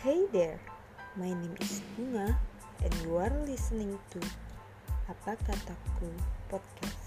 Hey there, my name is Bunga and you are listening to Apa Kataku Podcast.